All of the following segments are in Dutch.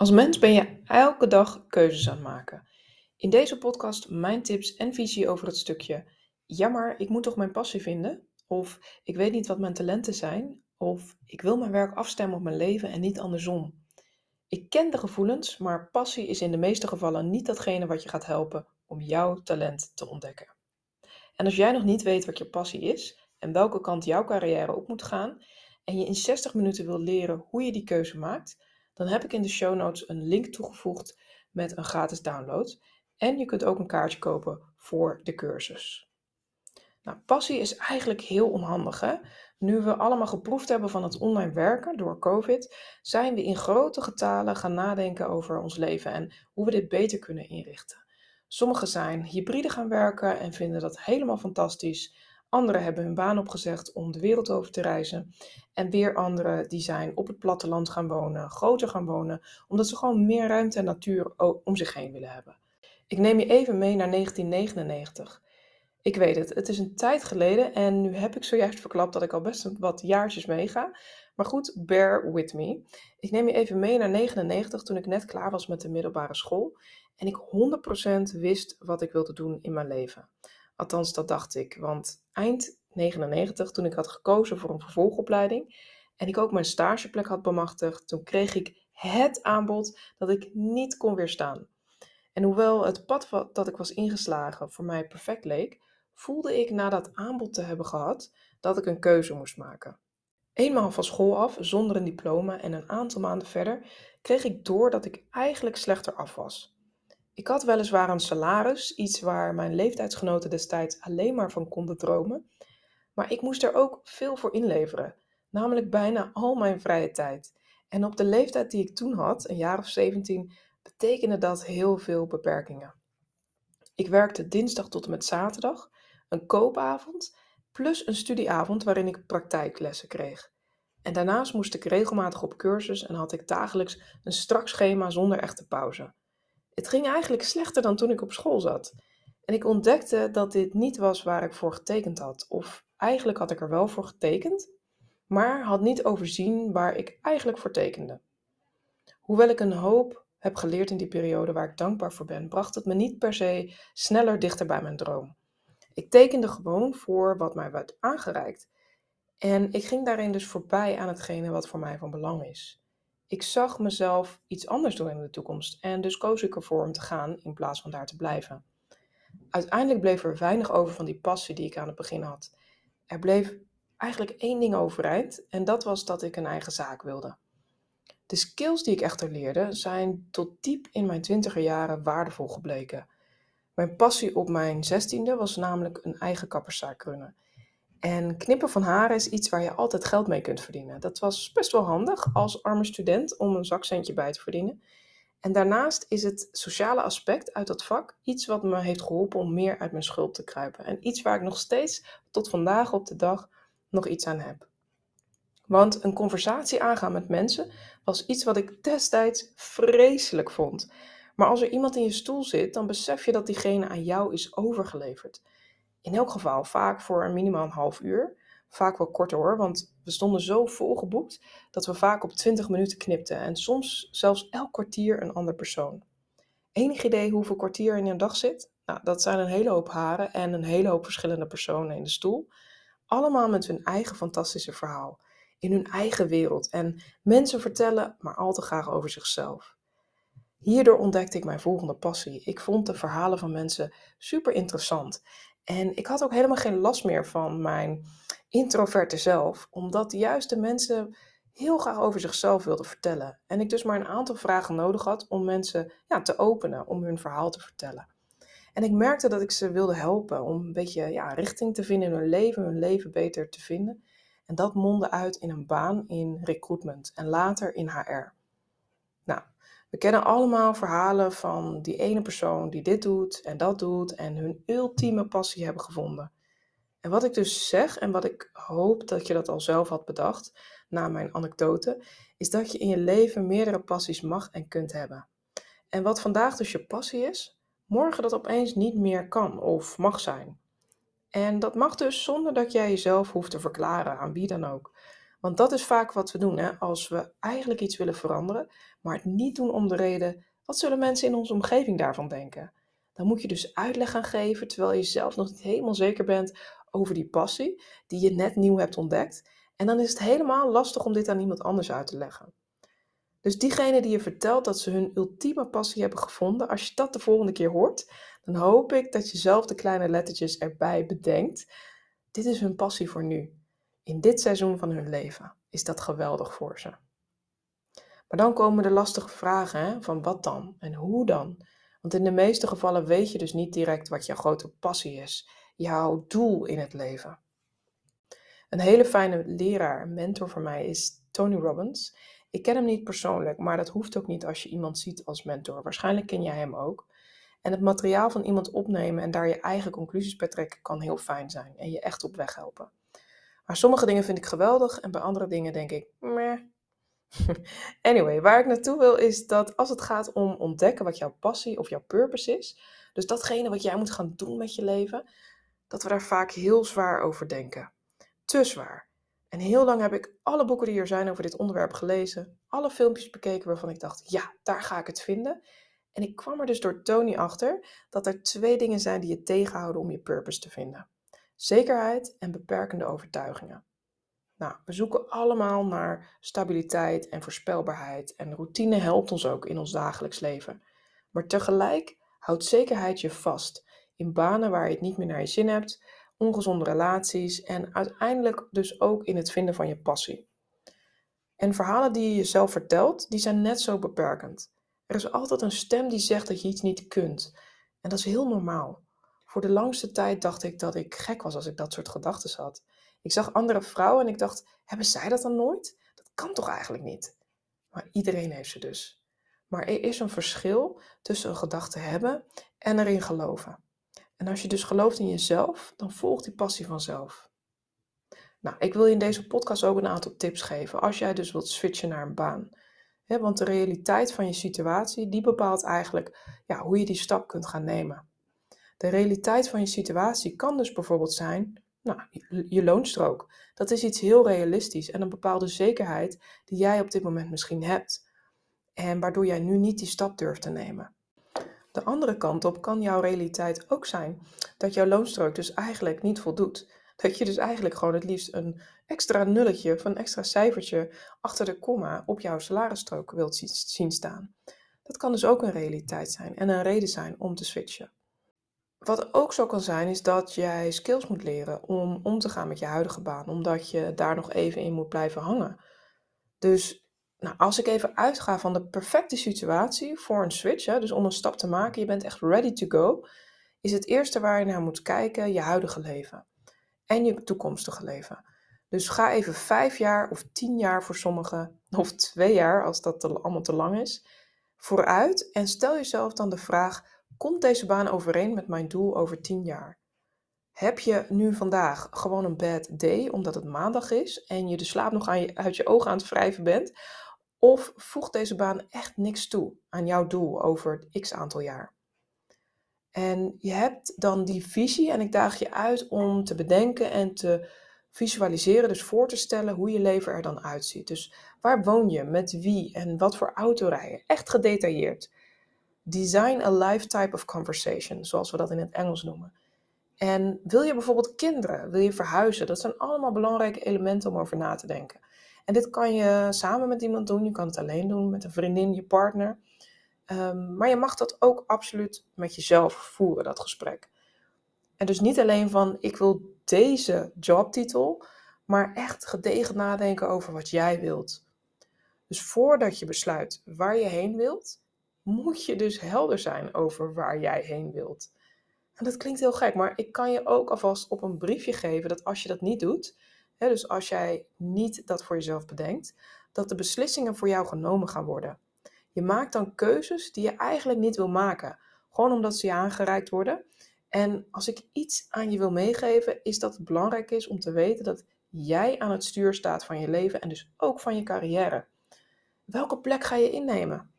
Als mens ben je elke dag keuzes aan het maken. In deze podcast mijn tips en visie over het stukje. Ja, maar ik moet toch mijn passie vinden? Of ik weet niet wat mijn talenten zijn? Of ik wil mijn werk afstemmen op mijn leven en niet andersom. Ik ken de gevoelens, maar passie is in de meeste gevallen niet datgene wat je gaat helpen om jouw talent te ontdekken. En als jij nog niet weet wat je passie is en welke kant jouw carrière op moet gaan, en je in 60 minuten wil leren hoe je die keuze maakt, dan heb ik in de show notes een link toegevoegd met een gratis download. En je kunt ook een kaartje kopen voor de cursus. Nou, passie is eigenlijk heel onhandig. Hè? Nu we allemaal geproefd hebben van het online werken door COVID, zijn we in grote getalen gaan nadenken over ons leven en hoe we dit beter kunnen inrichten. Sommigen zijn hybride gaan werken en vinden dat helemaal fantastisch. Anderen hebben hun baan opgezegd om de wereld over te reizen. En weer anderen die zijn op het platteland gaan wonen, groter gaan wonen, omdat ze gewoon meer ruimte en natuur om zich heen willen hebben. Ik neem je even mee naar 1999. Ik weet het, het is een tijd geleden en nu heb ik zojuist verklapt dat ik al best wat jaartjes meega. Maar goed, bear with me. Ik neem je even mee naar 99 toen ik net klaar was met de middelbare school en ik 100% wist wat ik wilde doen in mijn leven. Althans, dat dacht ik. Want eind 99, toen ik had gekozen voor een vervolgopleiding en ik ook mijn stageplek had bemachtigd, toen kreeg ik het aanbod dat ik niet kon weerstaan. En hoewel het pad dat ik was ingeslagen voor mij perfect leek, voelde ik na dat aanbod te hebben gehad dat ik een keuze moest maken. Eenmaal van school af, zonder een diploma en een aantal maanden verder, kreeg ik door dat ik eigenlijk slechter af was. Ik had weliswaar een salaris, iets waar mijn leeftijdsgenoten destijds alleen maar van konden dromen, maar ik moest er ook veel voor inleveren, namelijk bijna al mijn vrije tijd. En op de leeftijd die ik toen had, een jaar of 17, betekende dat heel veel beperkingen. Ik werkte dinsdag tot en met zaterdag, een koopavond, plus een studieavond waarin ik praktijklessen kreeg. En daarnaast moest ik regelmatig op cursus en had ik dagelijks een strak schema zonder echte pauze. Het ging eigenlijk slechter dan toen ik op school zat. En ik ontdekte dat dit niet was waar ik voor getekend had. Of eigenlijk had ik er wel voor getekend, maar had niet overzien waar ik eigenlijk voor tekende. Hoewel ik een hoop heb geleerd in die periode waar ik dankbaar voor ben, bracht het me niet per se sneller dichter bij mijn droom. Ik tekende gewoon voor wat mij werd aangereikt. En ik ging daarin dus voorbij aan hetgene wat voor mij van belang is ik zag mezelf iets anders doen in de toekomst. En dus koos ik ervoor om te gaan in plaats van daar te blijven. Uiteindelijk bleef er weinig over van die passie die ik aan het begin had. Er bleef eigenlijk één ding overeind en dat was dat ik een eigen zaak wilde. De skills die ik echter leerde zijn tot diep in mijn twintiger jaren waardevol gebleken. Mijn passie op mijn zestiende was namelijk een eigen kapperszaak runnen. En knippen van haren is iets waar je altijd geld mee kunt verdienen. Dat was best wel handig als arme student om een zakcentje bij te verdienen. En daarnaast is het sociale aspect uit dat vak iets wat me heeft geholpen om meer uit mijn schuld te kruipen. En iets waar ik nog steeds tot vandaag op de dag nog iets aan heb. Want een conversatie aangaan met mensen was iets wat ik destijds vreselijk vond. Maar als er iemand in je stoel zit, dan besef je dat diegene aan jou is overgeleverd in elk geval vaak voor een minimaal een half uur. Vaak wel korter hoor, want we stonden zo volgeboekt dat we vaak op 20 minuten knipten en soms zelfs elk kwartier een ander persoon. Enig idee hoeveel kwartier in een dag zit? Nou, dat zijn een hele hoop haren en een hele hoop verschillende personen in de stoel. Allemaal met hun eigen fantastische verhaal, in hun eigen wereld. En mensen vertellen maar al te graag over zichzelf. Hierdoor ontdekte ik mijn volgende passie. Ik vond de verhalen van mensen super interessant. En ik had ook helemaal geen last meer van mijn introverte zelf, omdat juist de mensen heel graag over zichzelf wilden vertellen. En ik dus maar een aantal vragen nodig had om mensen ja, te openen, om hun verhaal te vertellen. En ik merkte dat ik ze wilde helpen om een beetje ja, richting te vinden in hun leven, hun leven beter te vinden. En dat mondde uit in een baan in recruitment en later in HR. We kennen allemaal verhalen van die ene persoon die dit doet en dat doet en hun ultieme passie hebben gevonden. En wat ik dus zeg en wat ik hoop dat je dat al zelf had bedacht na mijn anekdote, is dat je in je leven meerdere passies mag en kunt hebben. En wat vandaag dus je passie is, morgen dat opeens niet meer kan of mag zijn. En dat mag dus zonder dat jij jezelf hoeft te verklaren aan wie dan ook. Want dat is vaak wat we doen hè? als we eigenlijk iets willen veranderen, maar het niet doen om de reden, wat zullen mensen in onze omgeving daarvan denken? Dan moet je dus uitleg gaan geven, terwijl je zelf nog niet helemaal zeker bent over die passie die je net nieuw hebt ontdekt. En dan is het helemaal lastig om dit aan iemand anders uit te leggen. Dus diegene die je vertelt dat ze hun ultieme passie hebben gevonden, als je dat de volgende keer hoort, dan hoop ik dat je zelf de kleine lettertjes erbij bedenkt. Dit is hun passie voor nu. In dit seizoen van hun leven is dat geweldig voor ze. Maar dan komen de lastige vragen van wat dan en hoe dan? Want in de meeste gevallen weet je dus niet direct wat jouw grote passie is, jouw doel in het leven. Een hele fijne leraar, mentor voor mij is Tony Robbins. Ik ken hem niet persoonlijk, maar dat hoeft ook niet als je iemand ziet als mentor. Waarschijnlijk ken jij hem ook. En het materiaal van iemand opnemen en daar je eigen conclusies bij trekken kan heel fijn zijn en je echt op weg helpen. Maar sommige dingen vind ik geweldig en bij andere dingen denk ik, meh. Anyway, waar ik naartoe wil is dat als het gaat om ontdekken wat jouw passie of jouw purpose is, dus datgene wat jij moet gaan doen met je leven, dat we daar vaak heel zwaar over denken. Te zwaar. En heel lang heb ik alle boeken die er zijn over dit onderwerp gelezen, alle filmpjes bekeken waarvan ik dacht, ja, daar ga ik het vinden. En ik kwam er dus door Tony achter dat er twee dingen zijn die je tegenhouden om je purpose te vinden. Zekerheid en beperkende overtuigingen. Nou, we zoeken allemaal naar stabiliteit en voorspelbaarheid en routine helpt ons ook in ons dagelijks leven. Maar tegelijk houdt zekerheid je vast in banen waar je het niet meer naar je zin hebt, ongezonde relaties en uiteindelijk dus ook in het vinden van je passie. En verhalen die je jezelf vertelt, die zijn net zo beperkend. Er is altijd een stem die zegt dat je iets niet kunt. En dat is heel normaal. Voor de langste tijd dacht ik dat ik gek was als ik dat soort gedachten had. Ik zag andere vrouwen en ik dacht, hebben zij dat dan nooit? Dat kan toch eigenlijk niet? Maar iedereen heeft ze dus. Maar er is een verschil tussen een gedachte hebben en erin geloven. En als je dus gelooft in jezelf, dan volgt die passie vanzelf. Nou, ik wil je in deze podcast ook een aantal tips geven als jij dus wilt switchen naar een baan. want de realiteit van je situatie, die bepaalt eigenlijk ja, hoe je die stap kunt gaan nemen. De realiteit van je situatie kan dus bijvoorbeeld zijn, nou, je loonstrook. Dat is iets heel realistisch en een bepaalde zekerheid die jij op dit moment misschien hebt. En waardoor jij nu niet die stap durft te nemen. De andere kant op kan jouw realiteit ook zijn dat jouw loonstrook dus eigenlijk niet voldoet. Dat je dus eigenlijk gewoon het liefst een extra nulletje of een extra cijfertje achter de komma op jouw salarisstrook wilt zien staan. Dat kan dus ook een realiteit zijn en een reden zijn om te switchen. Wat ook zo kan zijn, is dat jij skills moet leren om om te gaan met je huidige baan, omdat je daar nog even in moet blijven hangen. Dus nou, als ik even uitga van de perfecte situatie voor een switch, hè, dus om een stap te maken, je bent echt ready to go, is het eerste waar je naar moet kijken je huidige leven en je toekomstige leven. Dus ga even vijf jaar of tien jaar voor sommigen, of twee jaar als dat allemaal te lang is, vooruit en stel jezelf dan de vraag: komt deze baan overeen met mijn doel over tien jaar? Heb je nu vandaag gewoon een bad day omdat het maandag is en je de slaap nog aan je, uit je ogen aan het wrijven bent? Of voegt deze baan echt niks toe aan jouw doel over x aantal jaar? En je hebt dan die visie en ik daag je uit om te bedenken en te visualiseren, dus voor te stellen hoe je leven er dan uitziet. Dus waar woon je, met wie en wat voor auto rij je? Echt gedetailleerd. Design a life type of conversation, zoals we dat in het Engels noemen. En wil je bijvoorbeeld kinderen, wil je verhuizen? Dat zijn allemaal belangrijke elementen om over na te denken. En dit kan je samen met iemand doen, je kan het alleen doen, met een vriendin, je partner. Ehm, maar je mag dat ook absoluut met jezelf voeren, dat gesprek. En dus niet alleen van ik wil deze jobtitel, maar echt gedegen nadenken over wat jij wilt. Dus voordat je besluit waar je heen wilt, moet je dus helder zijn over waar jij heen wilt. En dat klinkt heel gek, maar ik kan je ook alvast op een briefje geven dat als je dat niet doet, hè, dus als jij niet dat voor jezelf bedenkt, dat de beslissingen voor jou genomen gaan worden. Je maakt dan keuzes die je eigenlijk niet wil maken, gewoon omdat ze je aangereikt worden. En als ik iets aan je wil meegeven, is dat het belangrijk is om te weten dat jij aan het stuur staat van je leven en dus ook van je carrière. Welke plek ga je innemen?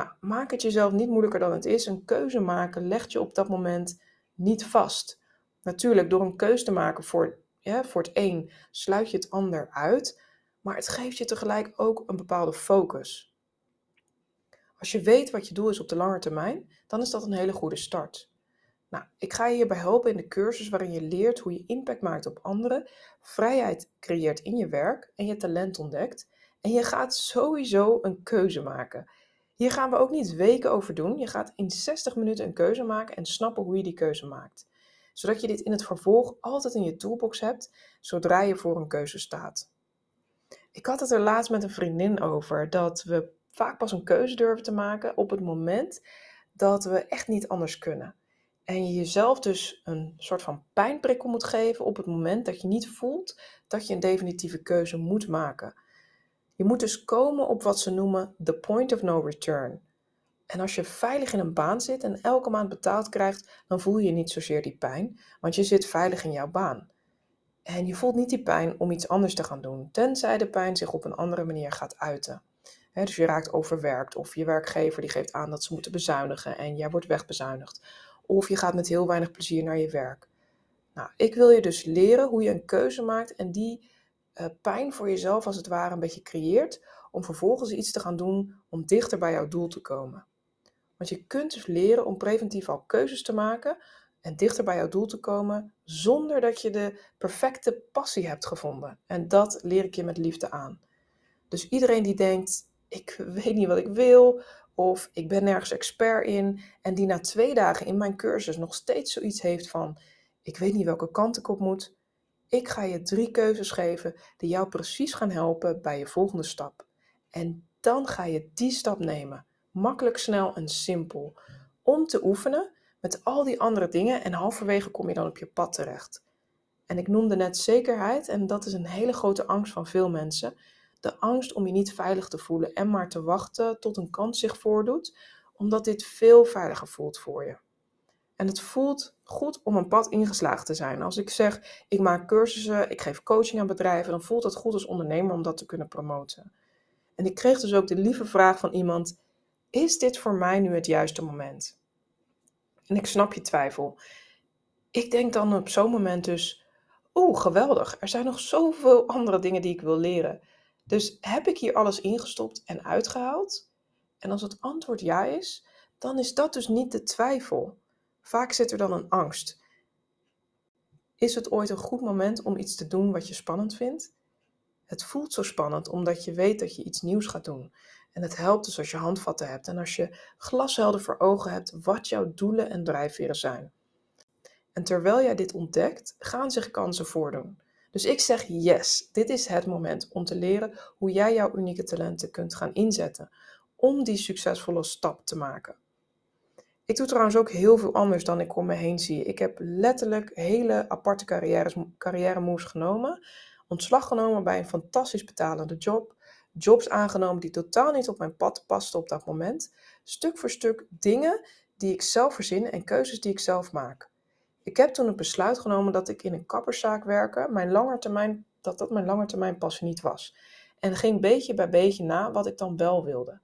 Nou, maak het jezelf niet moeilijker dan het is. Een keuze maken legt je op dat moment niet vast. Natuurlijk, door een keuze te maken voor, ja, voor het een sluit je het ander uit. maar het geeft je tegelijk ook een bepaalde focus. Als je weet wat je doel is op de lange termijn, dan is dat een hele goede start. Nou, ik ga je hierbij helpen in de cursus waarin je leert hoe je impact maakt op anderen, vrijheid creëert in je werk en je talent ontdekt. En je gaat sowieso een keuze maken. Hier gaan we ook niet weken over doen. Je gaat in 60 minuten een keuze maken en snappen hoe je die keuze maakt. Zodat je dit in het vervolg altijd in je toolbox hebt, zodra je voor een keuze staat. Ik had het er laatst met een vriendin over dat we vaak pas een keuze durven te maken op het moment dat we echt niet anders kunnen. En je jezelf dus een soort van pijnprikkel moet geven op het moment dat je niet voelt dat je een definitieve keuze moet maken. Je moet dus komen op wat ze noemen the point of no return. En als je veilig in een baan zit en elke maand betaald krijgt, dan voel je niet zozeer die pijn, want je zit veilig in jouw baan. En je voelt niet die pijn om iets anders te gaan doen, tenzij de pijn zich op een andere manier gaat uiten. dus je raakt overwerkt of je werkgever die geeft aan dat ze moeten bezuinigen en jij wordt wegbezuinigd. Of je gaat met heel weinig plezier naar je werk. Nou, ik wil je dus leren hoe je een keuze maakt en die uh, pijn voor jezelf als het ware een beetje creëert, om vervolgens iets te gaan doen om dichter bij jouw doel te komen. Want je kunt dus leren om preventief al keuzes te maken en dichter bij jouw doel te komen zonder dat je de perfecte passie hebt gevonden. En dat leer ik je met liefde aan. Dus iedereen die denkt, ik weet niet wat ik wil, of ik ben nergens expert in, en die na twee dagen in mijn cursus nog steeds zoiets heeft van, ik weet niet welke kant ik op moet, ik ga je drie keuzes geven die jou precies gaan helpen bij je volgende stap. En dan ga je die stap nemen. Makkelijk, snel en simpel. Om te oefenen met al die andere dingen en halverwege kom je dan op je pad terecht. En ik noemde net zekerheid en dat is een hele grote angst van veel mensen. De angst om je niet veilig te voelen en maar te wachten tot een kans zich voordoet, omdat dit veel veiliger voelt voor je. En het voelt goed om een pad ingeslagen te zijn. Als ik zeg, ik maak cursussen, ik geef coaching aan bedrijven, dan voelt het goed als ondernemer om dat te kunnen promoten. En ik kreeg dus ook de lieve vraag van iemand: Is dit voor mij nu het juiste moment? En ik snap je twijfel. Ik denk dan op zo'n moment dus: Oeh, geweldig, er zijn nog zoveel andere dingen die ik wil leren. Dus heb ik hier alles ingestopt en uitgehaald? En als het antwoord ja is, dan is dat dus niet de twijfel. Vaak zit er dan een angst. Is het ooit een goed moment om iets te doen wat je spannend vindt? Het voelt zo spannend omdat je weet dat je iets nieuws gaat doen. En het helpt dus als je handvatten hebt en als je glashelder voor ogen hebt wat jouw doelen en drijfveren zijn. En terwijl jij dit ontdekt, gaan zich kansen voordoen. Dus ik zeg yes, dit is het moment om te leren hoe jij jouw unieke talenten kunt gaan inzetten om die succesvolle stap te maken. Ik doe trouwens ook heel veel anders dan ik om me heen zie. Ik heb letterlijk hele aparte carrière, carrière moves genomen. Ontslag genomen bij een fantastisch betalende job. Jobs aangenomen die totaal niet op mijn pad pasten op dat moment. Stuk voor stuk dingen die ik zelf verzin en keuzes die ik zelf maak. Ik heb toen het besluit genomen dat ik in een kapperszaak werken, mijn langetermijn, dat dat mijn langetermijn passie niet was. En ging beetje bij beetje na wat ik dan wel wilde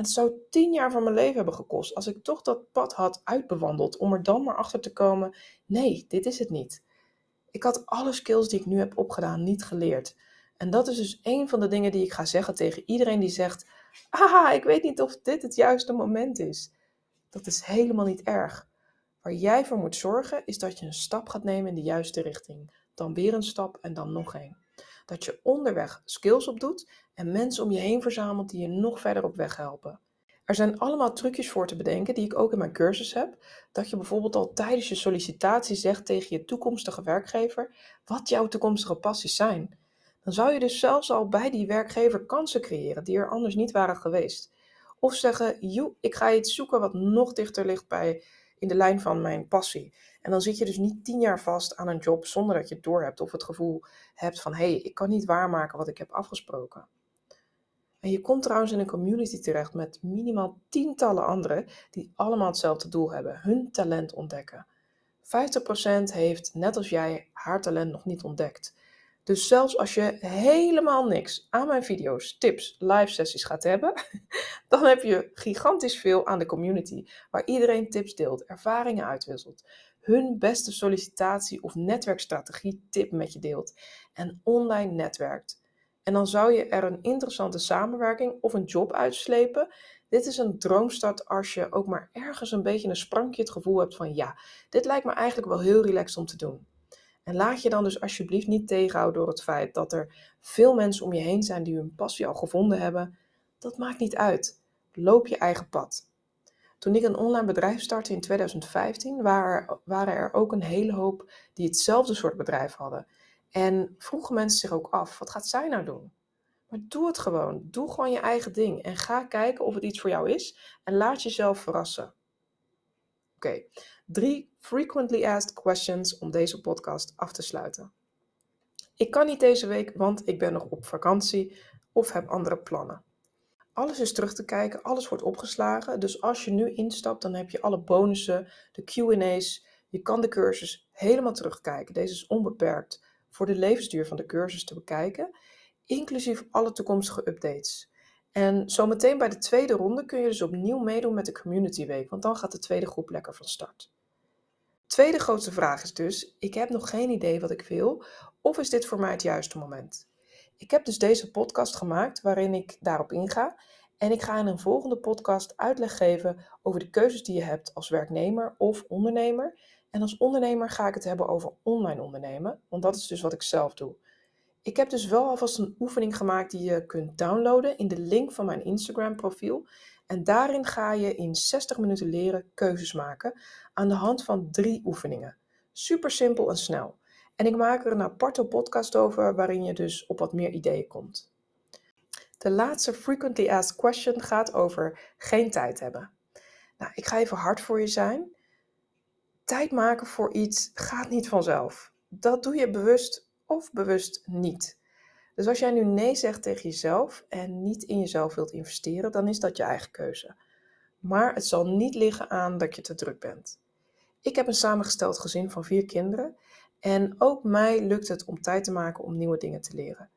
het zou tien jaar van mijn leven hebben gekost als ik toch dat pad had uitbewandeld om er dan maar achter te komen: nee, dit is het niet. Ik had alle skills die ik nu heb opgedaan niet geleerd. En dat is dus een van de dingen die ik ga zeggen tegen iedereen die zegt: Ah, ik weet niet of dit het juiste moment is. Dat is helemaal niet erg. Waar jij voor moet zorgen is dat je een stap gaat nemen in de juiste richting. Dan weer een stap en dan nog een. Dat je onderweg skills opdoet en mensen om je heen verzamelt die je nog verder op weg helpen. Er zijn allemaal trucjes voor te bedenken die ik ook in mijn cursus heb. Dat je bijvoorbeeld al tijdens je sollicitatie zegt tegen je toekomstige werkgever wat jouw toekomstige passies zijn. Dan zou je dus zelfs al bij die werkgever kansen creëren die er anders niet waren geweest. Of zeggen, joe, ik ga iets zoeken wat nog dichter ligt bij in de lijn van mijn passie. En dan zit je dus niet tien jaar vast aan een job zonder dat je het doorhebt of het gevoel hebt van hé, hey, ik kan niet waarmaken wat ik heb afgesproken. En je komt trouwens in een community terecht met minimaal tientallen anderen die allemaal hetzelfde doel hebben: hun talent ontdekken. 50% heeft, net als jij, haar talent nog niet ontdekt. Dus zelfs als je helemaal niks aan mijn video's, tips, live sessies gaat hebben, dan heb je gigantisch veel aan de community waar iedereen tips deelt, ervaringen uitwisselt, hun beste sollicitatie of netwerkstrategie tip met je deelt en online netwerkt. En dan zou je er een interessante samenwerking of een job uitslepen. Dit is een droomstart als je ook maar ergens een beetje een sprankje het gevoel hebt van ja, dit lijkt me eigenlijk wel heel relaxed om te doen. En laat je dan dus alsjeblieft niet tegenhouden door het feit dat er veel mensen om je heen zijn die hun passie al gevonden hebben. Dat maakt niet uit. Loop je eigen pad. Toen ik een online bedrijf startte in 2015, waren, er ook een hele hoop die hetzelfde soort bedrijf hadden. En vroegen mensen zich ook af, wat gaat zij nou doen? Maar doe het gewoon. Doe gewoon je eigen ding. En ga kijken of het iets voor jou is. En laat jezelf verrassen. Oké, drie frequently asked questions om deze podcast af te sluiten. Ik kan niet deze week, want ik ben nog op vakantie of heb andere plannen. Alles is terug te kijken, alles wordt opgeslagen. Dus als je nu instapt, dan heb je alle bonussen, de QA's. Je kan de cursus helemaal terugkijken. Deze is onbeperkt voor de levensduur van de cursus te bekijken, inclusief alle toekomstige updates. En zometeen bij de tweede ronde kun je dus opnieuw meedoen met de Community Week, want dan gaat de tweede groep lekker van start. Tweede grootste vraag is dus: ik heb nog geen idee wat ik wil, of is dit voor mij het juiste moment? Ik heb dus deze podcast gemaakt waarin ik daarop inga. En ik ga in een volgende podcast uitleg geven over de keuzes die je hebt als werknemer of ondernemer. En als ondernemer ga ik het hebben over online ondernemen, want dat is dus wat ik zelf doe. Ik heb dus wel alvast een oefening gemaakt die je kunt downloaden in de link van mijn Instagram profiel. En daarin ga je in 60 minuten leren keuzes maken aan de hand van drie oefeningen. Super simpel en snel. En ik maak er een aparte podcast over waarin je dus op wat meer ideeën komt. De laatste frequently asked question gaat over geen tijd hebben. Nou, ik ga even hard voor je zijn. Tijd maken voor iets gaat niet vanzelf. Dat doe je bewust of bewust niet. Dus als jij nu nee zegt tegen jezelf en niet in jezelf wilt investeren, dan is dat je eigen keuze. Maar het zal niet liggen aan dat je te druk bent. Ik heb een samengesteld gezin van vier kinderen en ook mij lukt het om tijd te maken om nieuwe dingen te leren.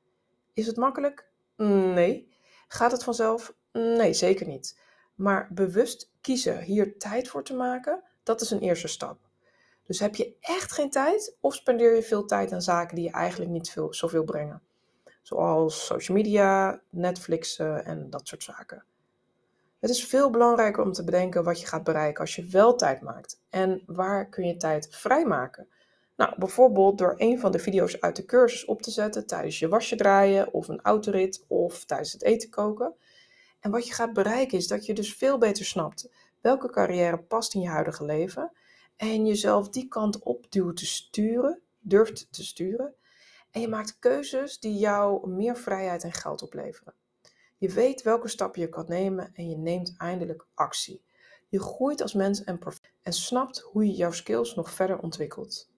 Is het makkelijk? Nee. Gaat het vanzelf? Nee, zeker niet. Maar bewust kiezen hier tijd voor te maken, dat is een eerste stap. Dus heb je echt geen tijd of spendeer je veel tijd aan zaken die je eigenlijk niet veel, zoveel brengen? Zoals social media, Netflix en dat soort zaken. Het is veel belangrijker om te bedenken wat je gaat bereiken als je wel tijd maakt. En waar kun je tijd vrijmaken? Nou, bijvoorbeeld door een van de video's uit de cursus op te zetten tijdens je wasje draaien of een autorit of tijdens het eten koken. En wat je gaat bereiken is dat je dus veel beter snapt welke carrière past in je huidige leven en jezelf die kant op duwt te sturen, durft te sturen. En je maakt keuzes die jou meer vrijheid en geld opleveren. Je weet welke stappen je kan nemen en je neemt eindelijk actie. Je groeit als mens en, en snapt hoe je jouw skills nog verder ontwikkelt.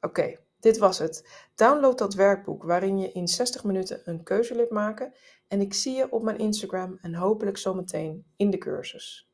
Oké, dit was het. Download dat werkboek waarin je in 60 minuten een keuze leert maken. En ik zie je op mijn Instagram en hopelijk zometeen in de cursus.